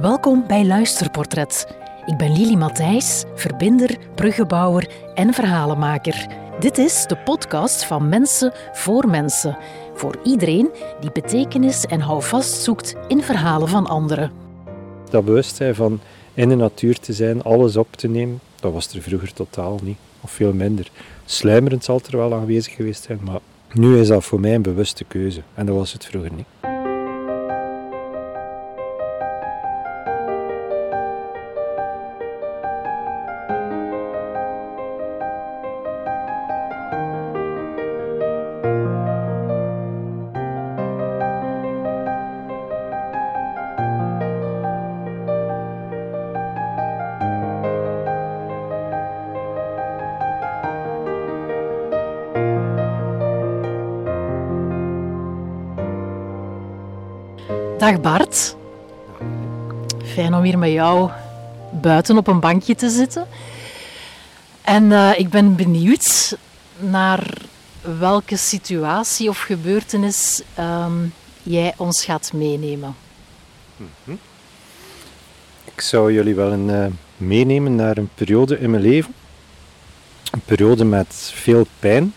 Welkom bij Luisterportret. Ik ben Lili Matthijs, verbinder, bruggenbouwer en verhalenmaker. Dit is de podcast van Mensen voor Mensen. Voor iedereen die betekenis en houvast zoekt in verhalen van anderen. Dat bewustzijn van in de natuur te zijn, alles op te nemen, dat was er vroeger totaal niet. Of veel minder. Sluimerend zal er wel aanwezig geweest zijn, maar nu is dat voor mij een bewuste keuze. En dat was het vroeger niet. Dag Bart. Fijn om hier met jou buiten op een bankje te zitten. En uh, ik ben benieuwd naar welke situatie of gebeurtenis um, jij ons gaat meenemen. -hmm. Ik zou jullie wel een, uh, meenemen naar een periode in mijn leven. Een periode met veel pijn,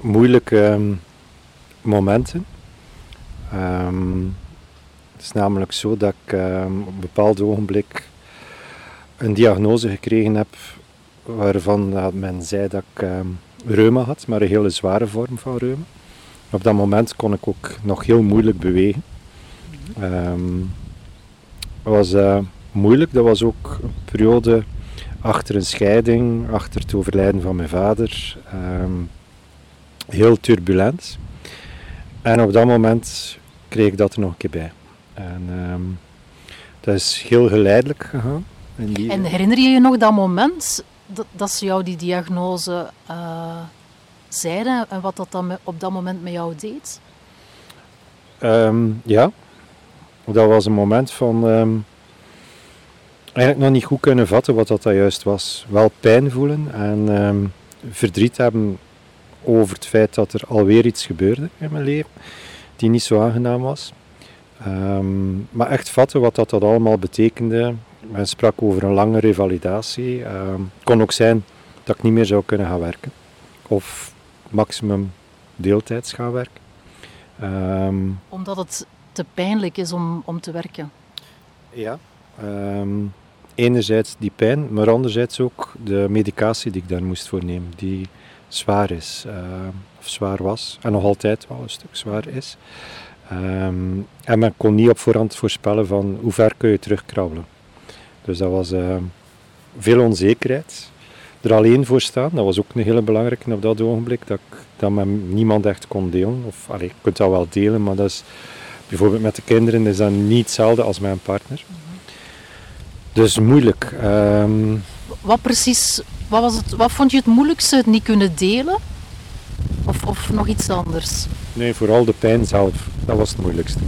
moeilijke um, momenten. Um, het is namelijk zo dat ik um, op een bepaald ogenblik een diagnose gekregen heb waarvan men zei dat ik um, reuma had, maar een hele zware vorm van reuma. Op dat moment kon ik ook nog heel moeilijk bewegen. Het was uh, moeilijk, dat was ook een periode achter een scheiding, achter het overlijden van mijn vader. heel turbulent. En op dat moment kreeg ik dat er nog een keer bij. En um, dat is heel geleidelijk gegaan. Die... En herinner je je nog dat moment dat, dat ze jou die diagnose uh, zeiden en wat dat dan op dat moment met jou deed? Um, ja, dat was een moment van um, eigenlijk nog niet goed kunnen vatten wat dat, dat juist was. Wel pijn voelen en verdriet hebben over het feit dat er alweer iets gebeurde in mijn leven die niet zo aangenaam was. Um, maar echt vatten wat dat, dat allemaal betekende. Men sprak over een lange revalidatie. Het um, kon ook zijn dat ik niet meer zou kunnen gaan werken. Of maximum deeltijds gaan werken. Um, Omdat het te pijnlijk is om, om te werken? Ja. enerzijds die pijn, maar anderzijds ook de medicatie die ik daar moest voor nemen. Die zwaar is. Zwaar was. En nog altijd wel een stuk zwaar is. Um, en men kon niet op voorhand voorspellen van hoe ver kun je terugkrabbelen. Dus dat was uh, veel onzekerheid. Er alleen voor staan, dat was ook een hele belangrijke op dat ogenblik, dat, ik, dat men niemand echt kon delen. Of, allez, je kunt dat wel delen, maar dat is, bijvoorbeeld met de kinderen is dat niet hetzelfde als een partner. Dus moeilijk. Um, wat precies, wat, was het, wat vond je het moeilijkste, het niet kunnen delen? Of, nog iets anders? Nee, vooral de pijn zelf. Dat was het moeilijkste.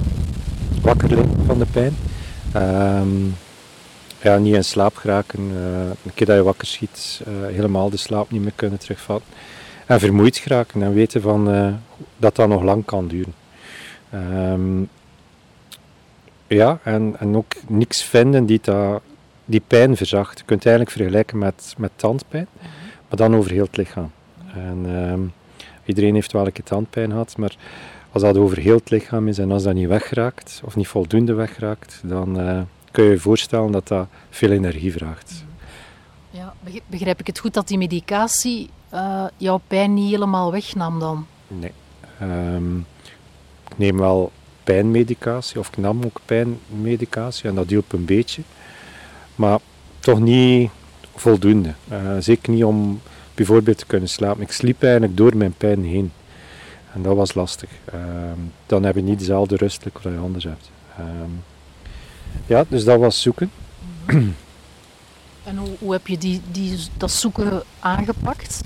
Wakker van de pijn. Um, ja, niet in slaap geraken. Uh, een keer dat je wakker schiet, uh, helemaal de slaap niet meer kunnen terugvatten. En vermoeid geraken en weten van, uh, dat dat nog lang kan duren. Um, ja, en, en ook niks vinden die dat, die pijn verzacht. Je kunt het eigenlijk vergelijken met, met tandpijn, maar dan over heel het lichaam. En, um, Iedereen heeft wel een keer tandpijn gehad, maar als dat over heel het lichaam is en als dat niet wegraakt, of niet voldoende wegraakt, dan uh, kun je je voorstellen dat dat veel energie vraagt. Ja, begrijp ik het goed dat die medicatie uh, jouw pijn niet helemaal wegnam dan? Nee. Um, ik neem wel pijnmedicatie, of ik nam ook pijnmedicatie en dat hielp een beetje. Maar toch niet voldoende. Uh, zeker niet om bijvoorbeeld te kunnen slapen. Ik sliep eigenlijk door mijn pijn heen. En dat was lastig. Ehm, dan heb je niet dezelfde rust als je anders hebt. Ehm, ja, dus dat was zoeken. En hoe, hoe heb je die, die, dat zoeken aangepakt?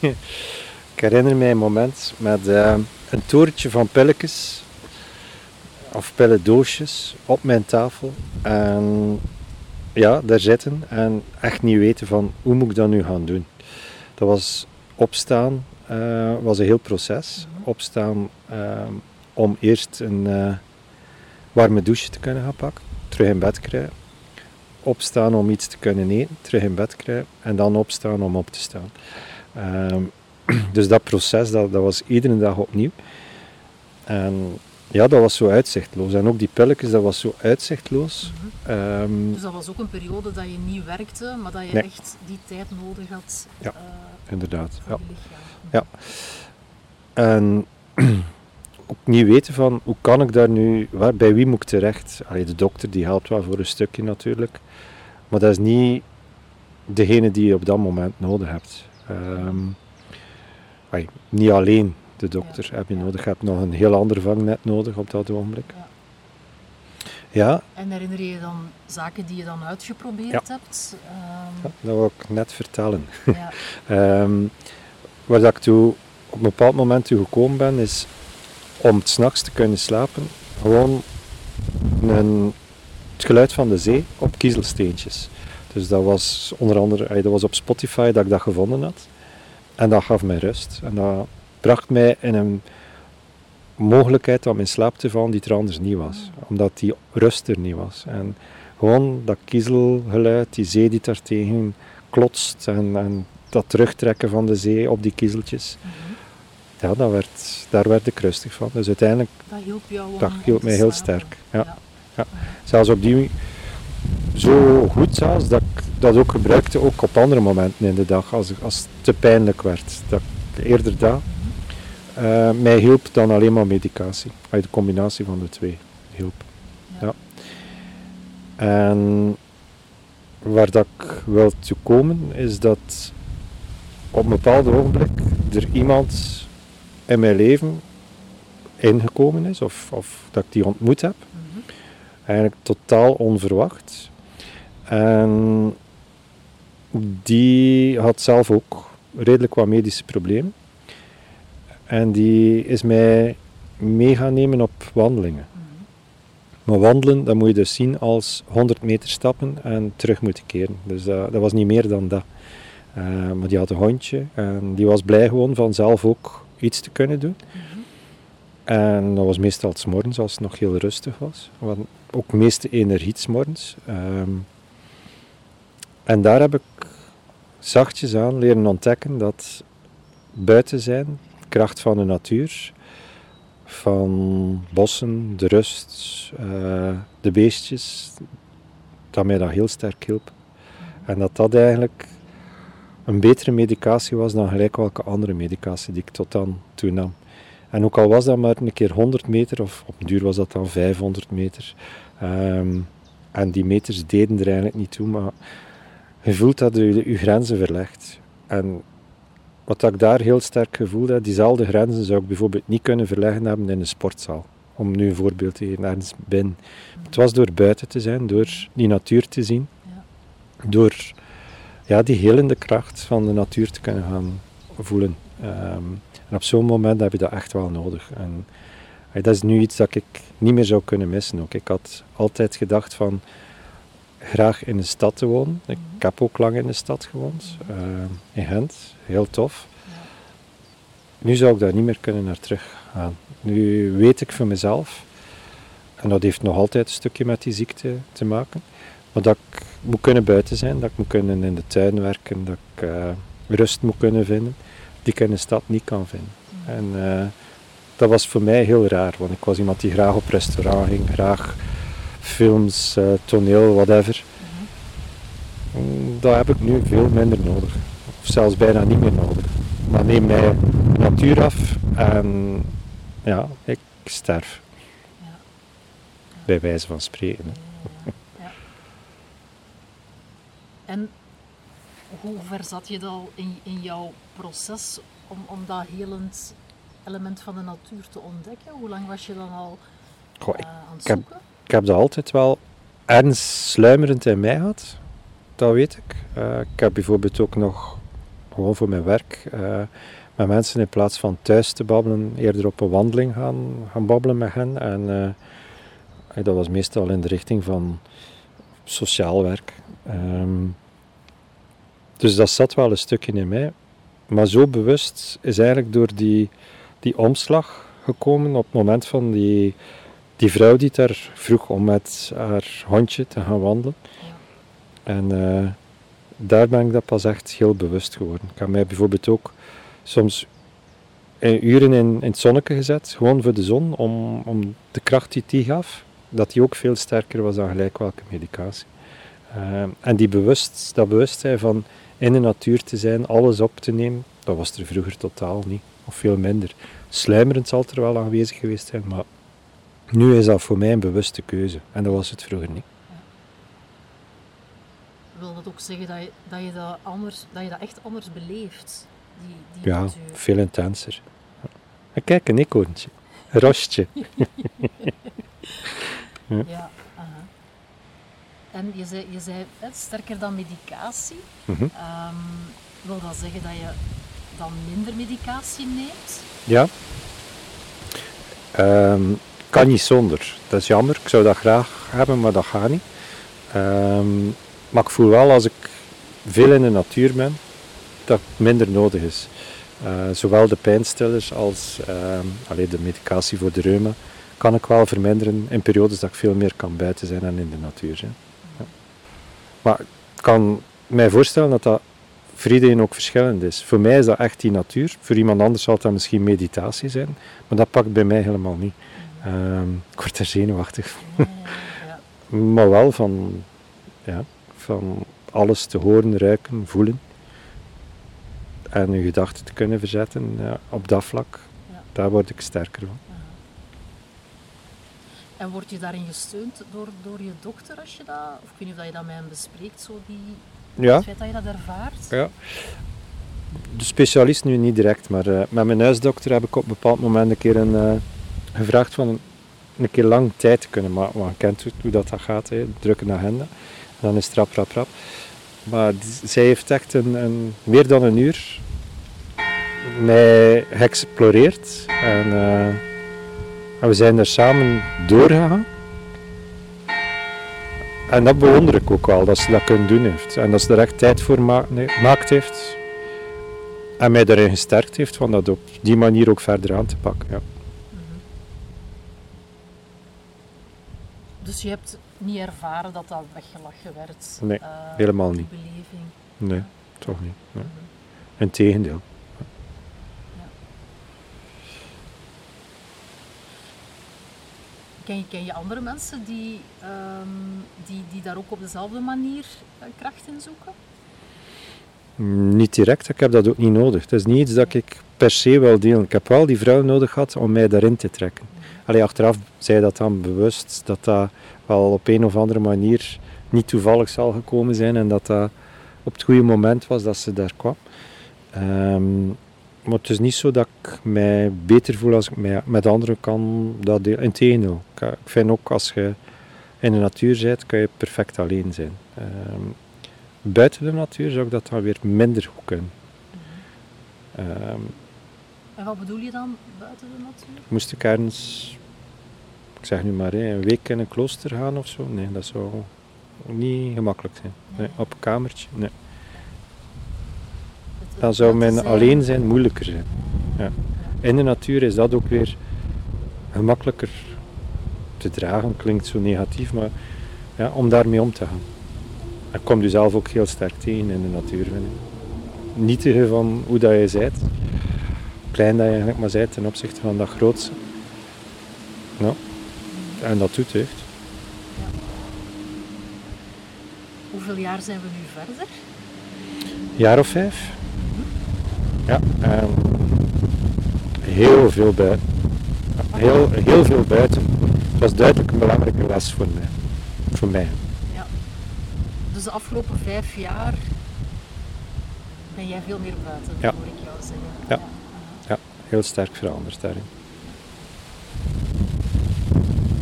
ik herinner mij een moment met ehm, een torentje van pilletjes of pillendoosjes op mijn tafel. En ja, daar zitten en echt niet weten van hoe moet ik dat nu gaan doen. Dat was opstaan, uh, was een heel proces. Opstaan uh, om eerst een uh, warme douche te kunnen gaan pakken. terug in bed krijgen. Opstaan om iets te kunnen eten, terug in bed krijgen en dan opstaan om op te staan. Ehm, dus dat proces, dat, dat was iedere dag opnieuw. En ja, dat was zo uitzichtloos. En ook die pilletjes, dat was zo uitzichtloos. Ehm, Dus dat was ook een periode dat je niet werkte, maar dat je Nee. echt die tijd nodig had Ja, eh, inderdaad. voor Ja. Ja. En ook niet weten van hoe kan ik daar nu, waar, bij wie moet ik terecht? Allee, de dokter die helpt wel voor een stukje natuurlijk, maar dat is niet degene die je op dat moment nodig hebt. Allee, niet alleen de dokter Ja. heb je nodig, je hebt nog een heel ander vangnet nodig op dat ogenblik. Ja. Ja, En herinner je je dan zaken die je dan uitgeprobeerd Ja. hebt? Ehm, ja, dat wil ik net vertellen. ja. Ehm, waar dat ik toe op een bepaald moment toe gekomen ben, is om s'nachts te kunnen slapen, gewoon een, het geluid van de zee op kiezelsteentjes. Dus dat was onder andere dat was op Spotify dat ik dat gevonden had. En dat gaf mij rust. En dat bracht mij in een mogelijkheid om in slaap te vallen die er anders niet was. Omdat die rust er niet was. En gewoon dat kiezelgeluid, die zee die daartegen klotst en, en dat terugtrekken van de zee op die kiezeltjes. Mhm. Ja, dat werd, daar werd ik rustig van. Dus uiteindelijk, Dat hielp jou dat te mij heel sterk. Ja. Zelfs op die zo goed zelfs, dat ik dat ook gebruikte, ook op andere momenten in de dag, als, als het te pijnlijk werd. Dat eerder dat eh, mij hielp dan alleen maar medicatie. Uit de combinatie van de twee hielp. Ja. Ja. En waar dat ik wil toe komen, is dat op een bepaald ogenblik er iemand in mijn leven ingekomen is, of, of dat ik die ontmoet heb. Mhm. Eigenlijk totaal onverwacht. En die had zelf ook redelijk wat medische problemen. En die is mij mee gaan nemen op wandelingen. Maar wandelen, dat moet je dus zien als 100 meter stappen en terug moeten keren. Dus dat, dat was niet meer dan dat. Eh, maar die had een hondje en die was blij gewoon van zelf ook iets te kunnen doen. En dat was meestal 's morgens als het nog heel rustig was. Hadden ook meeste energie 's morgens. Ehm, en daar heb ik zachtjes aan leren ontdekken dat buiten zijn, kracht van de natuur, van bossen, de rust, eh, de beestjes, dat mij dat heel sterk hielp. En dat dat eigenlijk een betere medicatie was dan gelijk welke andere medicatie die ik tot dan toe nam. En ook al was dat maar een keer 100 meter, of op duur was dat dan 500 meter. ehm, en die meters deden er eigenlijk niet toe, maar je voelt dat je je grenzen verlegt. En wat ik daar heel sterk gevoeld heb, diezelfde grenzen zou ik bijvoorbeeld niet kunnen verleggen hebben in een sportzaal. Om nu een voorbeeld te geven, ergens binnen. Het was door buiten te zijn, door die natuur te zien, Ja. door ja, die helende kracht van de natuur te kunnen gaan voelen. Ehm, en op zo'n moment heb je dat echt wel nodig. En dat is nu iets dat ik niet meer zou kunnen missen. Ook. Ik had altijd gedacht van graag in een stad te wonen. Ik heb ook lang in de stad gewoond, eh, in Gent, heel tof. Nu zou ik daar niet meer kunnen naar terug gaan. Nu weet ik voor mezelf, en dat heeft nog altijd een stukje met die ziekte te maken, maar dat ik moet kunnen buiten zijn, dat ik moet kunnen in de tuin werken, dat ik eh, rust moet kunnen vinden, die ik in de stad niet kan vinden. En eh, dat was voor mij heel raar, want ik was iemand die graag op restaurant ging, graag films, eh, toneel, whatever. Dat heb ik nu veel minder nodig. Of zelfs bijna niet meer nodig. Maar neem mij de natuur af en ja, ik sterf. Ja. Bij wijze van spreken. Ja. En hoe ver zat je dan in, in jouw proces om, om dat helend element van de natuur te ontdekken? Hoe lang was je dan al Goh, eh, aan het zoeken? Ik heb dat altijd wel ergens sluimerend in mij gehad. Dat weet ik. Eh, ik heb bijvoorbeeld ook nog, gewoon voor mijn werk, eh, met mensen in plaats van thuis te babbelen, eerder op een wandeling gaan, gaan babbelen met hen. En eh, dat was meestal in de richting van sociaal werk. Ehm, dus dat zat wel een stukje in mij. Maar zo bewust is eigenlijk door die, die omslag gekomen op het moment van die die vrouw die daar vroeg om met haar hondje te gaan wandelen. En eh, daar ben ik dat pas echt heel bewust geworden. Ik heb mij bijvoorbeeld ook soms uren in, in het zonnetje gezet, gewoon voor de zon, om, om de kracht die die gaf, dat die ook veel sterker was dan gelijk welke medicatie. Eh, en die bewust, dat bewustzijn van in de natuur te zijn, alles op te nemen, dat was er vroeger totaal niet, of veel minder. Sluimerend zal het er wel aanwezig geweest zijn, maar nu is dat voor mij een bewuste keuze. En dat was het vroeger niet. Wil dat ook zeggen dat je dat, je dat, anders, dat, je dat echt anders beleeft? Die, die Ja, natuur? veel intenser. En kijk, een eekhoorntje. Een rostje. Ja, aha. En je zei, je zei hè, sterker dan medicatie. Mhm. Ehm, wil dat zeggen dat je dan minder medicatie neemt? Ja. Ehm, kan niet zonder. Dat is jammer. Ik zou dat graag hebben, maar dat gaat niet. Ehm, maar ik voel wel als ik veel in de natuur ben, dat het minder nodig is. Eh, zowel de pijnstillers als ehm, allee, de medicatie voor de reuma kan ik wel verminderen in periodes dat ik veel meer kan buiten zijn en in de natuur. Ja. Maar ik kan mij voorstellen dat dat voor iedereen ook verschillend is. Voor mij is dat echt die natuur. Voor iemand anders zal dat misschien meditatie zijn. Maar dat pakt bij mij helemaal niet. Ehm, ik word er zenuwachtig van. Ja. Maar wel van, ja, van alles te horen, ruiken, voelen. En je gedachten te kunnen verzetten ja, op dat vlak. Ja. Daar word ik sterker van. En word je daarin gesteund door, door je dokter als je dat, of ik weet niet of dat je dat met hem bespreekt, zo die, Ja, het feit dat je dat ervaart? ja. De specialist nu niet direct, maar eh, met mijn huisdokter heb ik op een bepaald moment een keer een, eh, gevraagd van een, keer lang tijd te kunnen maken. Want je kent hoe, dat, dat gaat, hè. druk een agenda. En dan is het rap, rap, rap. Maar zij heeft echt een, meer dan een uur mij geëxploreerd. En, eh, we zijn er samen doorgegaan. En dat bewonder ik ook wel, dat ze dat kunnen doen heeft. En dat ze er echt tijd voor gemaakt heeft. En mij daarin gesterkt heeft van dat op die manier ook verder aan te pakken. Ja. Dus je hebt niet ervaren dat dat weggelachen werd? Nee, eh, helemaal niet. beleving. Nee, toch niet. Nee. Mhm. Integendeel. Ken je, ken je andere mensen die, ehm, die, die daar ook op dezelfde manier eh, kracht in zoeken? Mm, Niet direct, ik heb dat ook niet nodig. Het is niet iets dat ik per se wil delen. Ik heb wel die vrouw nodig gehad om mij daarin te trekken. Allee, achteraf zei dat dan bewust, dat dat wel op een of andere manier niet toevallig zal gekomen zijn en dat dat op het goede moment was dat ze daar kwam. Ehm, maar het is niet zo dat ik mij beter voel als ik met anderen kan dat delen. Integendeel, ik, ik vind ook als je in de natuur bent, kan je perfect alleen zijn. Ehm, buiten de natuur zou ik dat dan weer minder goed kunnen. Ehm, En wat bedoel je dan buiten de natuur? moest ik ergens, ik zeg nu maar, een week in een klooster gaan of zo? Nee, dat zou niet gemakkelijk zijn. Nee, Nee. op een kamertje? Nee. Dan zou mijn zijn. alleen zijn moeilijker zijn. Ja. In de natuur is dat ook weer gemakkelijker te dragen. Klinkt zo negatief, maar ja, om daarmee om te gaan. Ik kom je zelf ook heel sterk tegen in de natuur. Vind ik. Nietigen van hoe dat je bent. Klein dat je eigenlijk maar bent ten opzichte van dat grootste. Ja. En dat doet deugd. Hoeveel jaar zijn we nu verder? jaar of vijf. Ja, heel veel buiten. Heel, heel veel buiten. Het was duidelijk een belangrijke les voor mij. Voor mij. Ja. Dus de afgelopen vijf jaar ben jij veel meer buiten, Ja. hoor ik jou zeggen. Ja. Ja, heel sterk veranderd daarin.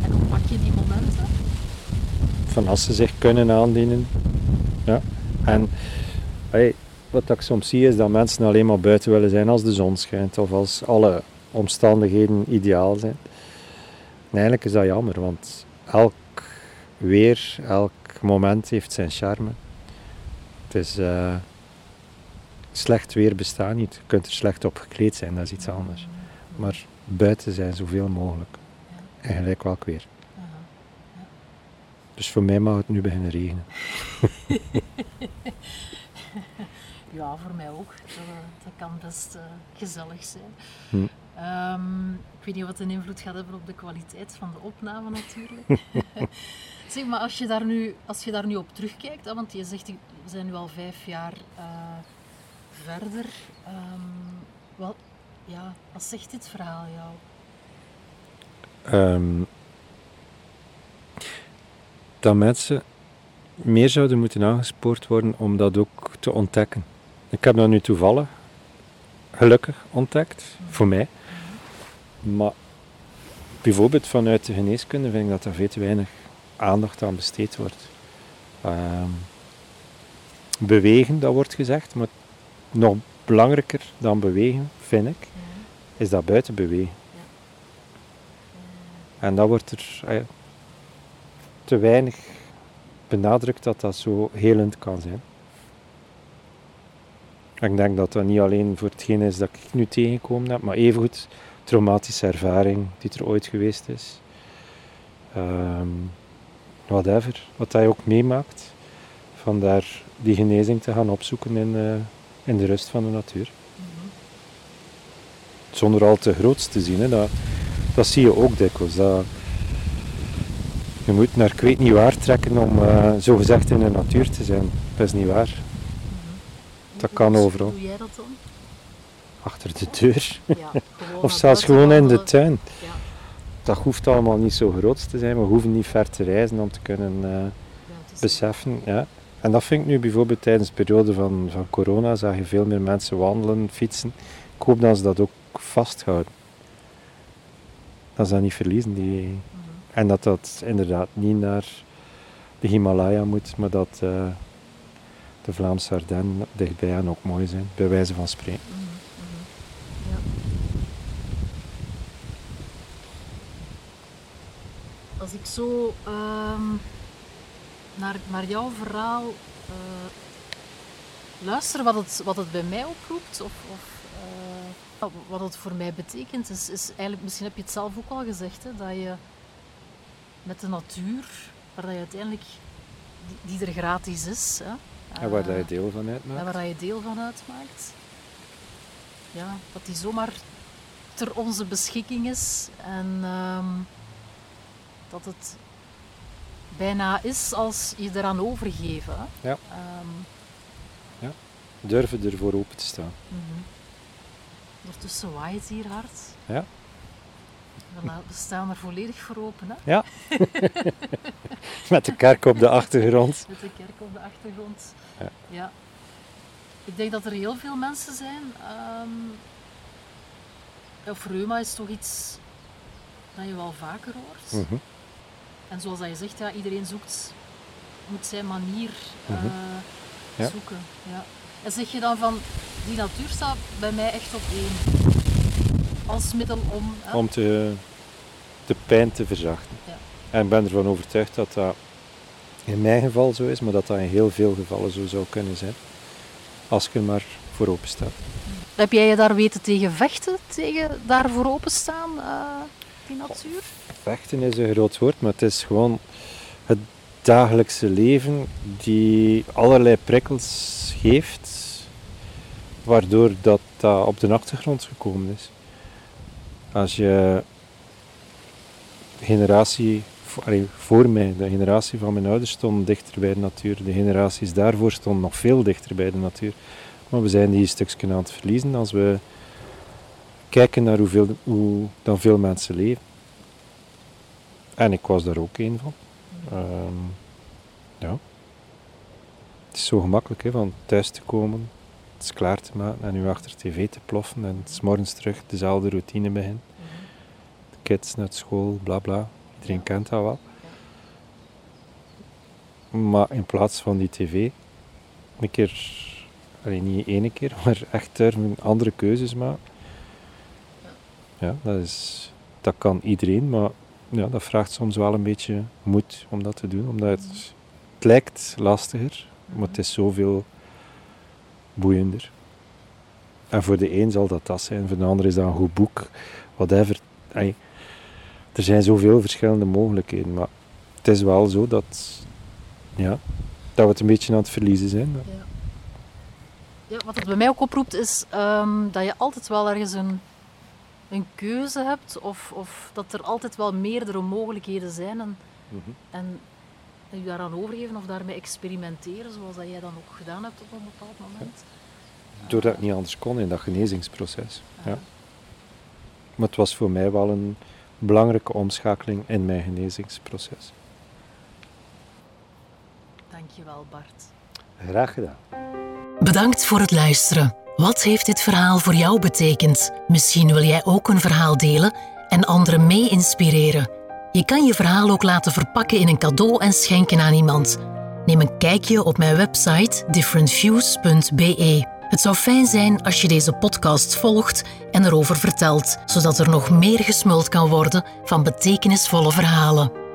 En hoe pak je die momenten? Van als ze zich kunnen aandienen. Ja. En hey, wat ik soms zie is dat mensen alleen maar buiten willen zijn als de zon schijnt of als alle omstandigheden ideaal zijn. En eigenlijk is dat jammer, want elk weer, elk moment heeft zijn charme. Het is eh, slecht weer bestaat niet. Je kunt er slecht op gekleed zijn, dat is iets anders. Maar buiten zijn zoveel mogelijk. En gelijk welk weer. Dus voor mij mag het nu beginnen regenen. Ja, voor mij ook. Dat, eh, kan best eh, gezellig zijn. Hm. Ehm, ik weet niet wat een invloed gaat hebben op de kwaliteit van de opname natuurlijk. zeg, maar als je, daar nu, als je daar nu op terugkijkt, want je zegt we zijn nu al vijf jaar eh, verder. ehm, wat, ja, wat zegt dit verhaal jou? Ehm, dat mensen meer zouden moeten aangespoord worden om dat ook te ontdekken. Ik heb dat nu toevallig, gelukkig, ontdekt, voor mij. Maar bijvoorbeeld vanuit de geneeskunde vind ik dat er veel te weinig aandacht aan besteed wordt. Ehm, bewegen, dat wordt gezegd, maar nog belangrijker dan bewegen, vind ik, is dat buiten bewegen. En dat wordt er eh, te weinig benadrukt dat dat zo helend kan zijn. En ik denk dat dat niet alleen voor hetgeen is dat ik nu tegengekomen heb, maar evengoed traumatische ervaring die er ooit geweest is. Ehm, whatever, wat hij ook meemaakt. Vandaar die genezing te gaan opzoeken in, eh, in de rust van de natuur. Zonder al te groots te zien. Hè. Dat, dat zie je ook dikwijls. Dat, je moet naar ik weet niet waar trekken om uh, zogezegd in de natuur te zijn. Dat is niet waar. Dat kan Hoe overal. Doe jij dat dan? Achter de deur. Ja, Of zelfs gewoon in de tuin. Ja, Dat hoeft allemaal niet zo groot te zijn. We hoeven niet ver te reizen om te kunnen eh, beseffen. Ja. En dat vind ik nu bijvoorbeeld tijdens de periode van, van corona, zag je veel meer mensen wandelen, fietsen. Ik hoop dat ze dat ook vasthouden. Dat ze dat niet verliezen. Die... Mhm. En dat dat inderdaad niet naar de Himalaya moet, maar dat eh, de Vlaamse Ardennen dichtbij hen ook mooi zijn, bij wijze van spreken. Mhm, mhm. Ja. Als ik zo ehm, naar, naar jouw verhaal eh, luister, wat het, wat het bij mij oproept, of, of eh, wat het voor mij betekent, is, is eigenlijk, misschien heb je het zelf ook al gezegd, hè, dat je met de natuur, waar je uiteindelijk, die, die er gratis is, hè, En waar dat je eh, deel van en uitmaakt. waar je deel van uitmaakt. Ja, dat die zomaar ter onze beschikking is en ehm, dat het bijna is als je eraan overgeven. Ja. Ehm, Durven ervoor open te staan. mhm. Ondertussen waait het hier hard. Ja. We la- we staan er volledig voor open, hè? Ja. Met de kerk op de achtergrond. met de kerk op de achtergrond. Ja. Ja. Ik denk dat er heel veel mensen zijn. of reuma is toch iets dat je wel vaker hoort. Mhm. En zoals dat je zegt, ja, iedereen zoekt, moet zijn manier eh, Mhm. Ja. zoeken. Ja. En zeg je dan van, die natuur staat bij mij echt op één. Als middel om... Om te, de pijn te verzachten. Ja. En ik ben ervan overtuigd dat dat in mijn geval zo is, maar dat dat in heel veel gevallen zo zou kunnen zijn. Als je er maar voor open staat. Heb jij je daar weten tegen vechten, tegen daarvoor openstaan, eh die natuur? Vechten is een groot woord, maar het is gewoon het dagelijkse leven die allerlei prikkels geeft, waardoor dat, dat op de achtergrond gekomen is. Als je generatie voor, mij, de generatie van mijn ouders stond dichter bij de natuur, de generaties daarvoor stonden nog veel dichter bij de natuur. Maar we zijn die een stukje aan het verliezen als we kijken naar hoeveel, hoe dan veel mensen leven. En ik was daar ook een van. Ehm, ja. Het is zo gemakkelijk hè, van thuis te komen, het is klaar te maken en nu achter tv te ploffen en s morgens terug dezelfde routine beginnen. De kids naar school, bla bla. Iedereen Ja. kent dat wel. Maar in plaats van die tv, een keer, allee, niet ene keer, maar echt durven andere keuzes maken. Ja, dat, is, dat kan iedereen, maar ja, dat vraagt soms wel een beetje moed om dat te doen. Omdat het, lijkt lastiger, maar het is zoveel boeiender. En voor de een zal dat dat zijn, voor de ander is dat een goed boek, whatever. Er zijn zoveel verschillende mogelijkheden. Maar het is wel zo dat, ja, dat we het een beetje aan het verliezen zijn. Ja. Ja, wat het bij mij ook oproept is ehm, dat je altijd wel ergens een, een keuze hebt of, of dat er altijd wel meerdere mogelijkheden zijn en, Mhm. en je daaraan overgeven of daarmee experimenteren zoals dat jij dan ook gedaan hebt op een bepaald moment. Doordat het niet anders kon in dat genezingsproces. Ja. Maar het was voor mij wel een belangrijke omschakeling in mijn genezingsproces. Dankjewel Bart. Graag gedaan. Bedankt voor het luisteren. Wat heeft dit verhaal voor jou betekend? Misschien wil jij ook een verhaal delen en anderen mee inspireren. Je kan je verhaal ook laten verpakken in een cadeau en schenken aan iemand. Neem een kijkje op mijn website differentviews.be. Het zou fijn zijn als je deze podcast volgt en erover vertelt, zodat er nog meer gesmuld kan worden van betekenisvolle verhalen.